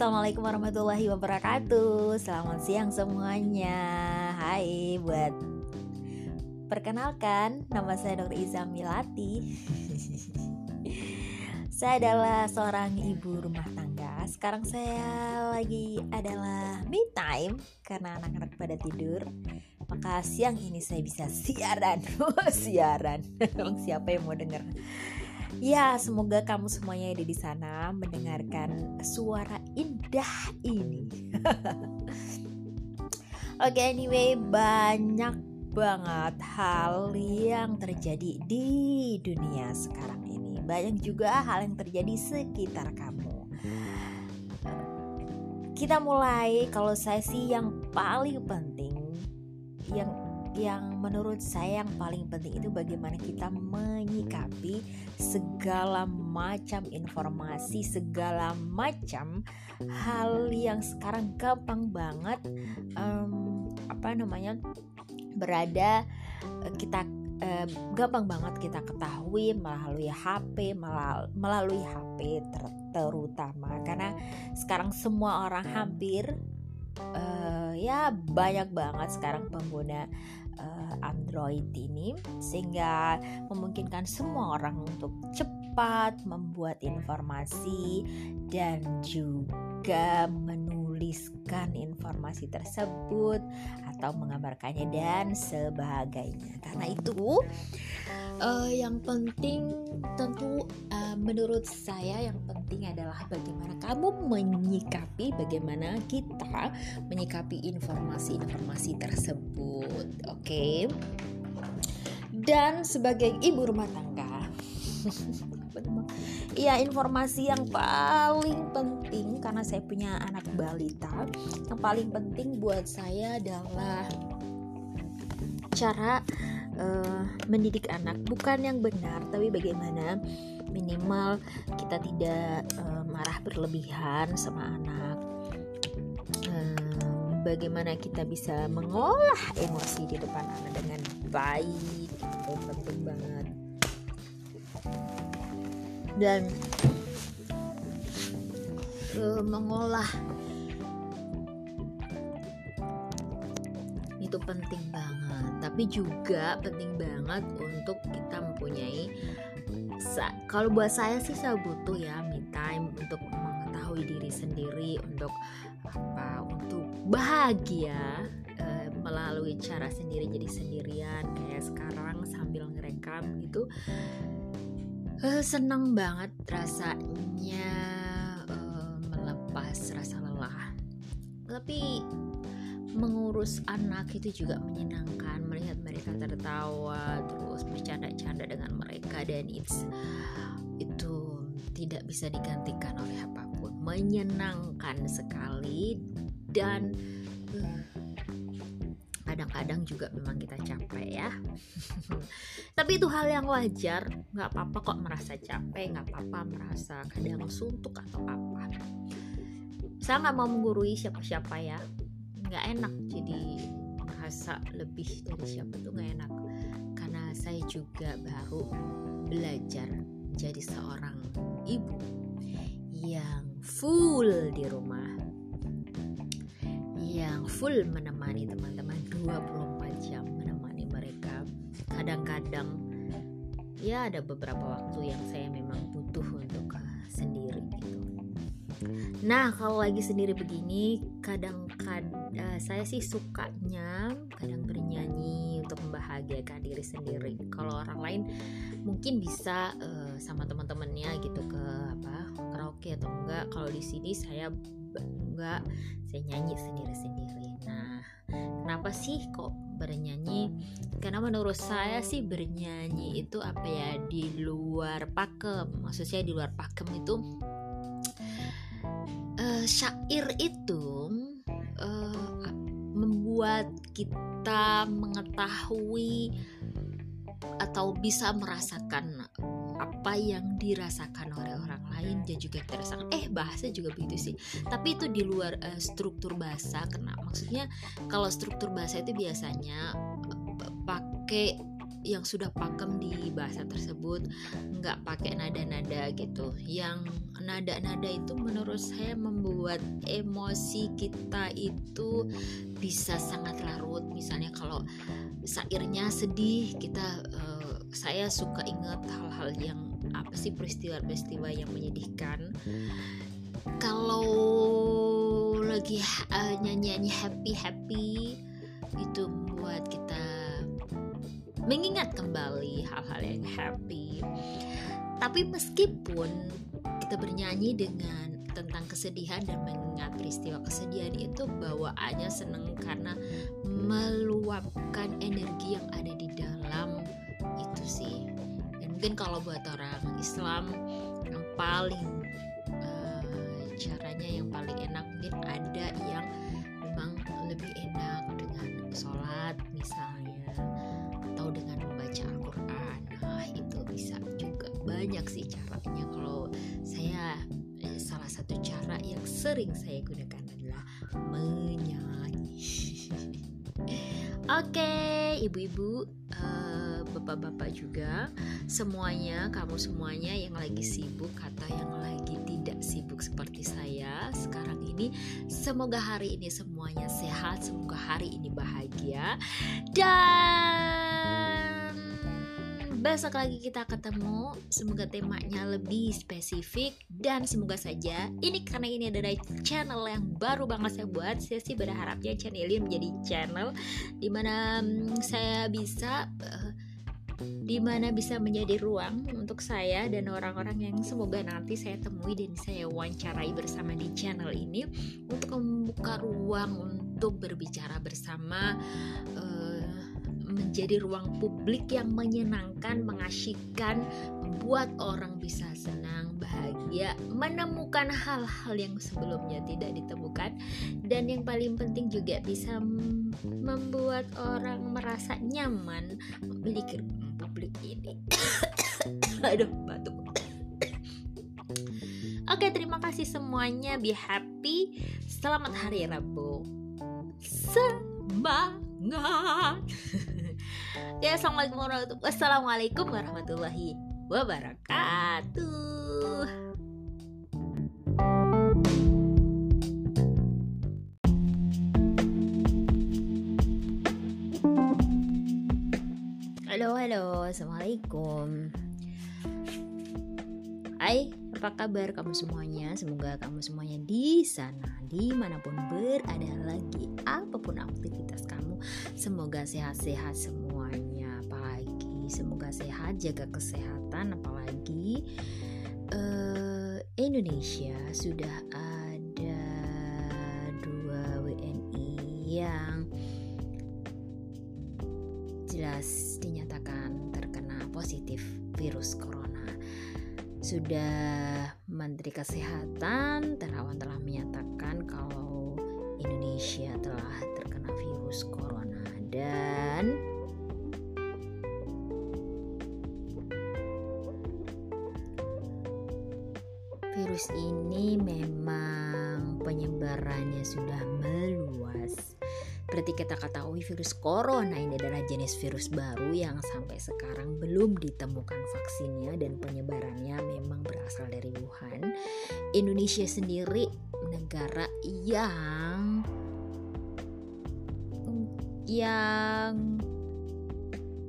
Assalamualaikum warahmatullahi wabarakatuh. Selamat siang semuanya. Hai buat Perkenalkan Nama saya Dr. Iza Milati. Saya adalah seorang ibu rumah tangga. Sekarang saya lagi adalah me time Karena anak-anak pada tidur. Maka siang ini saya bisa siaran. Siaran. Siapa yang mau denger Ya, semoga kamu semuanya ada di sana mendengarkan suara indah ini. Oke, okay, anyway, banyak banget hal yang terjadi di dunia sekarang ini. Banyak juga hal yang terjadi sekitar kamu. Kita mulai kalau saya sih yang paling penting yang yang menurut saya yang paling penting itu bagaimana kita menyikapi segala macam informasi, segala macam hal yang sekarang gampang banget um, apa namanya berada eh, kita uh, gampang banget kita ketahui melalui HP melalui HP ter terutama. Karena sekarang semua orang hampir uh, ya banyak banget sekarang pengguna uh, Android ini sehingga memungkinkan semua orang untuk cepat membuat informasi dan juga menuliskan informasi tersebut atau mengabarkannya dan sebagainya. Karena itu uh, yang penting tentu uh, menurut saya yang penting adalah bagaimana kamu menyikapi bagaimana kita menyikapi informasi-informasi tersebut oke okay? dan sebagai ibu rumah tangga Iya informasi yang paling penting karena saya punya anak balita Yang paling penting buat saya adalah Cara uh, mendidik anak. Bukan yang benar tapi bagaimana minimal kita tidak uh, marah berlebihan sama anak. Uh, bagaimana kita bisa mengolah emosi di depan anak dengan baik itu penting banget dan uh, mengolah. Itu penting banget. Tapi juga penting banget untuk kita mempunyai kalau buat saya sih saya butuh ya me time untuk mengetahui diri sendiri untuk apa untuk bahagia uh, melalui cara sendiri jadi sendirian kayak sekarang sambil ngerekam gitu uh, senang banget rasanya uh, melepas rasa lelah. Tapi mengurus anak itu juga menyenangkan melihat mereka tertawa terus bercanda-canda dengan mereka dan it's itu tidak bisa digantikan oleh apa pun. Menyenangkan sekali dan uh, kadang-kadang juga memang kita capek ya. Tapi itu hal yang wajar nggak apa-apa kok merasa capek nggak apa-apa merasa kadang suntuk atau apa. Saya nggak mau menggurui siapa-siapa ya. Nggak enak jadi merasa lebih dari siapa tuh nggak enak. Karena saya juga baru belajar jadi seorang ibu yang full di rumah yang full menemani teman-teman 24 jam menemani mereka kadang-kadang ya ada beberapa waktu yang saya memang butuh untuk sendiri gitu Nah kalau lagi sendiri begini kadang-kadang uh, saya sih sukanya kadang bernyanyi untuk membahagiakan diri sendiri. Kalau orang lain mungkin bisa uh, sama teman-temannya gitu ke apa karaoke atau enggak. Kalau di sini saya enggak, saya nyanyi sendiri-sendiri. Nah kenapa sih kok bernyanyi? Karena menurut saya sih bernyanyi itu apa ya di luar pakem. Maksud saya di luar pakem itu uh, syair itu uh, membuat kita mengetahui atau bisa merasakan apa yang dirasakan oleh orang lain dan juga kita rasakan eh bahasa juga begitu sih. Tapi itu di luar uh, struktur bahasa karena maksudnya kalau struktur bahasa itu biasanya uh, pakai yang sudah pakem di bahasa tersebut nggak pakai nada-nada gitu. Yang nada-nada itu menurut saya membuat emosi kita itu bisa sangat larut. Misalnya kalau sairnya sedih kita uh, saya suka ingat hal-hal yang apa sih peristiwa-peristiwa yang menyedihkan. Kalau lagi uh, nyanyi-nyanyi happy happy itu membuat kita mengingat kembali hal-hal yang happy. Tapi meskipun kita bernyanyi dengan tentang kesedihan dan mengingat peristiwa kesedihan itu bawaannya seneng karena meluapkan energi yang ada di dalam itu sih. Dan mungkin kalau buat orang Islam yang paling uh, caranya yang paling enak mungkin ada banyak sih caranya kalau saya salah satu cara yang sering saya gunakan adalah menyanyi. Oke, ibu-ibu, uh, bapak-bapak juga, semuanya, kamu semuanya yang lagi sibuk atau yang lagi tidak sibuk seperti saya sekarang ini, semoga hari ini semuanya sehat, semoga hari ini bahagia, dan besok lagi kita ketemu. Semoga temanya lebih spesifik. Dan semoga saja ini karena ini adalah channel yang baru banget saya buat. Saya sih berharapnya channel ini menjadi channel di mana um, saya bisa uh, di mana bisa menjadi ruang untuk saya dan orang-orang yang semoga nanti saya temui dan saya wawancarai bersama di channel ini untuk membuka ruang untuk berbicara bersama uh, menjadi ruang publik yang menyenangkan, mengasyikkan, membuat orang bisa senang, bahagia, menemukan hal-hal yang sebelumnya tidak ditemukan, dan yang paling penting juga bisa membuat orang merasa nyaman memiliki ruang publik ini. Aduh, batuk. Oke, terima kasih semuanya. Be happy. Selamat hari Rabu. Semangat. ya assalamualaikum warahmatullahi wabarakatuh halo halo assalamualaikum Hai, apa kabar kamu semuanya? Semoga kamu semuanya di sana, di mana pun berada lagi, apa pun aktivitas kamu, semoga sehat-sehat semuanya. Semoga sehat, jaga kesehatan. Apalagi uh, Indonesia sudah ada dua WNI yang jelas dinyatakan terkena positif virus corona sudah Menteri Kesehatan Terawan telah menyatakan kalau Indonesia telah terkena virus corona dan virus ini memang penyebarannya sudah meluas seperti kita ketahui virus corona ini adalah jenis virus baru yang sampai sekarang belum ditemukan vaksinnya dan penyebarannya memang berasal dari Wuhan. Indonesia sendiri negara yang yang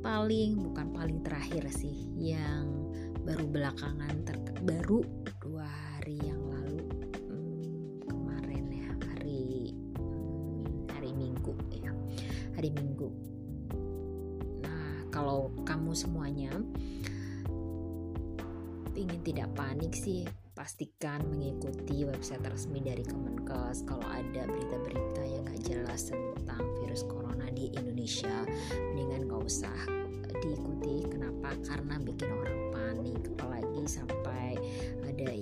paling bukan paling terakhir sih yang baru belakangan ter baru hari yang hari Minggu. Nah, kalau kamu semuanya ingin tidak panik sih, pastikan mengikuti website resmi dari Kemenkes. Kalau ada berita-berita yang gak jelas tentang virus corona di Indonesia mendingan gak usah diikuti. Kenapa? Karena bikin orang panik apalagi sampai ada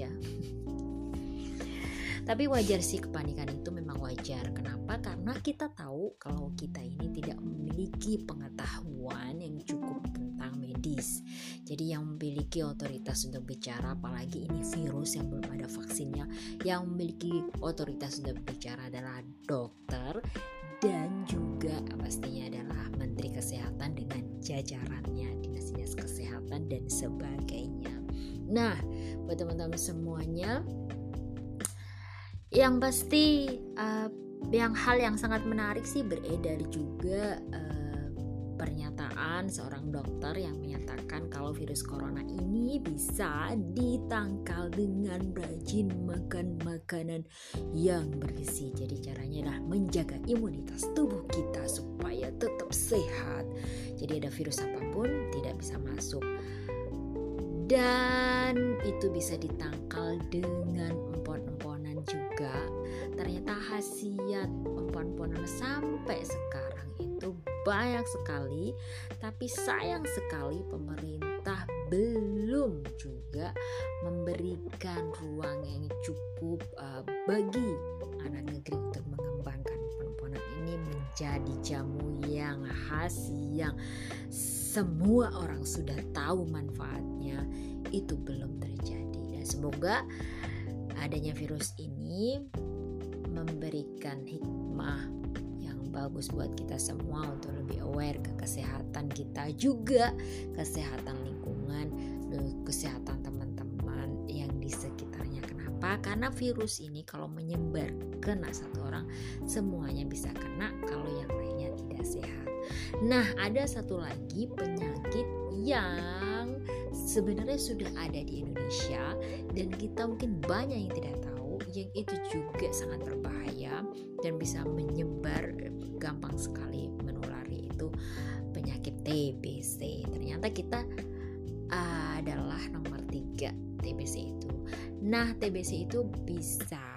yang Tapi wajar sih kepanikan itu memang wajar. Kenapa? Karena kita tahu kalau kita ini tidak memiliki pengetahuan yang cukup tentang medis. Jadi yang memiliki otoritas untuk bicara, apalagi ini virus yang belum ada vaksinnya, yang memiliki otoritas untuk bicara adalah dokter dan juga pastinya adalah Menteri Kesehatan dengan jajarannya, dinas-dinas kesehatan dan sebagainya. Nah, buat teman-teman semuanya, yang pasti uh, yang hal yang sangat menarik sih beredar juga uh, pernyataan seorang dokter yang menyatakan kalau virus corona ini bisa ditangkal dengan rajin makan makanan yang bergizi. Jadi caranya adalah menjaga imunitas tubuh kita supaya tetap sehat. Jadi ada virus apa pun tidak bisa masuk. Dan itu bisa ditangkal dengan empon-emponan juga. Ternyata khasiat empon-emponan sampai sekarang itu banyak sekali tapi sayang sekali pemerintah belum juga memberikan ruang yang cukup uh, bagi anak negeri untuk mengembangkan empon-emponan ini menjadi jamu yang khas yang semua orang sudah tahu manfaatnya. Itu belum terjadi. Dan semoga adanya virus ini memberikan hikmah yang bagus buat kita semua untuk lebih aware ke kesehatan kita juga. Kesehatan lingkungan kesehatan teman-teman yang di sekitarnya. Kenapa? Karena virus ini kalau menyebar kena satu orang semuanya bisa kena. Kalau yang lainnya tidak sehat nah ada satu lagi penyakit yang sebenarnya sudah ada di Indonesia dan kita mungkin banyak yang tidak tahu yang itu juga sangat berbahaya dan bisa menyebar gampang sekali menulari itu penyakit TBC. Ternyata kita adalah nomor tiga TBC itu. Nah, TBC itu bisa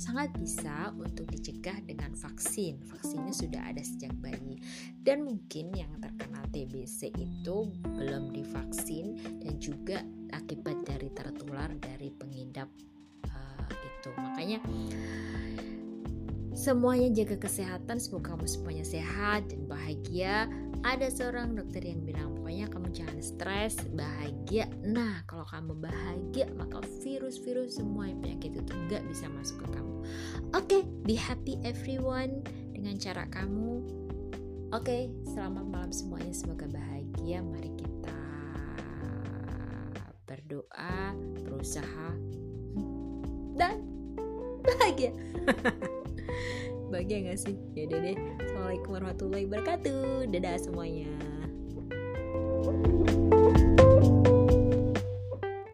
sangat bisa untuk dicegah dengan vaksin. Vaksinnya sudah ada sejak bayi. Dan mungkin yang terkena TBC itu belum divaksin dan juga akibat dari tertular dari pengidap gitu makanya semuanya jaga kesehatan semoga kamu semuanya sehat dan bahagia ada seorang dokter yang bilang pokoknya kamu jangan stres bahagia. Nah kalau kamu bahagia maka virus-virus semua yang penyakit itu nggak bisa masuk ke kamu. Oke okay, be happy everyone dengan cara kamu. Oke okay, selamat malam semuanya semoga bahagia. Mari kita berdoa berusaha dan bahagia. Bahagia gak sih? Ya deh. Assalamualaikum warahmatullahi wabarakatuh. Dadah semuanya Música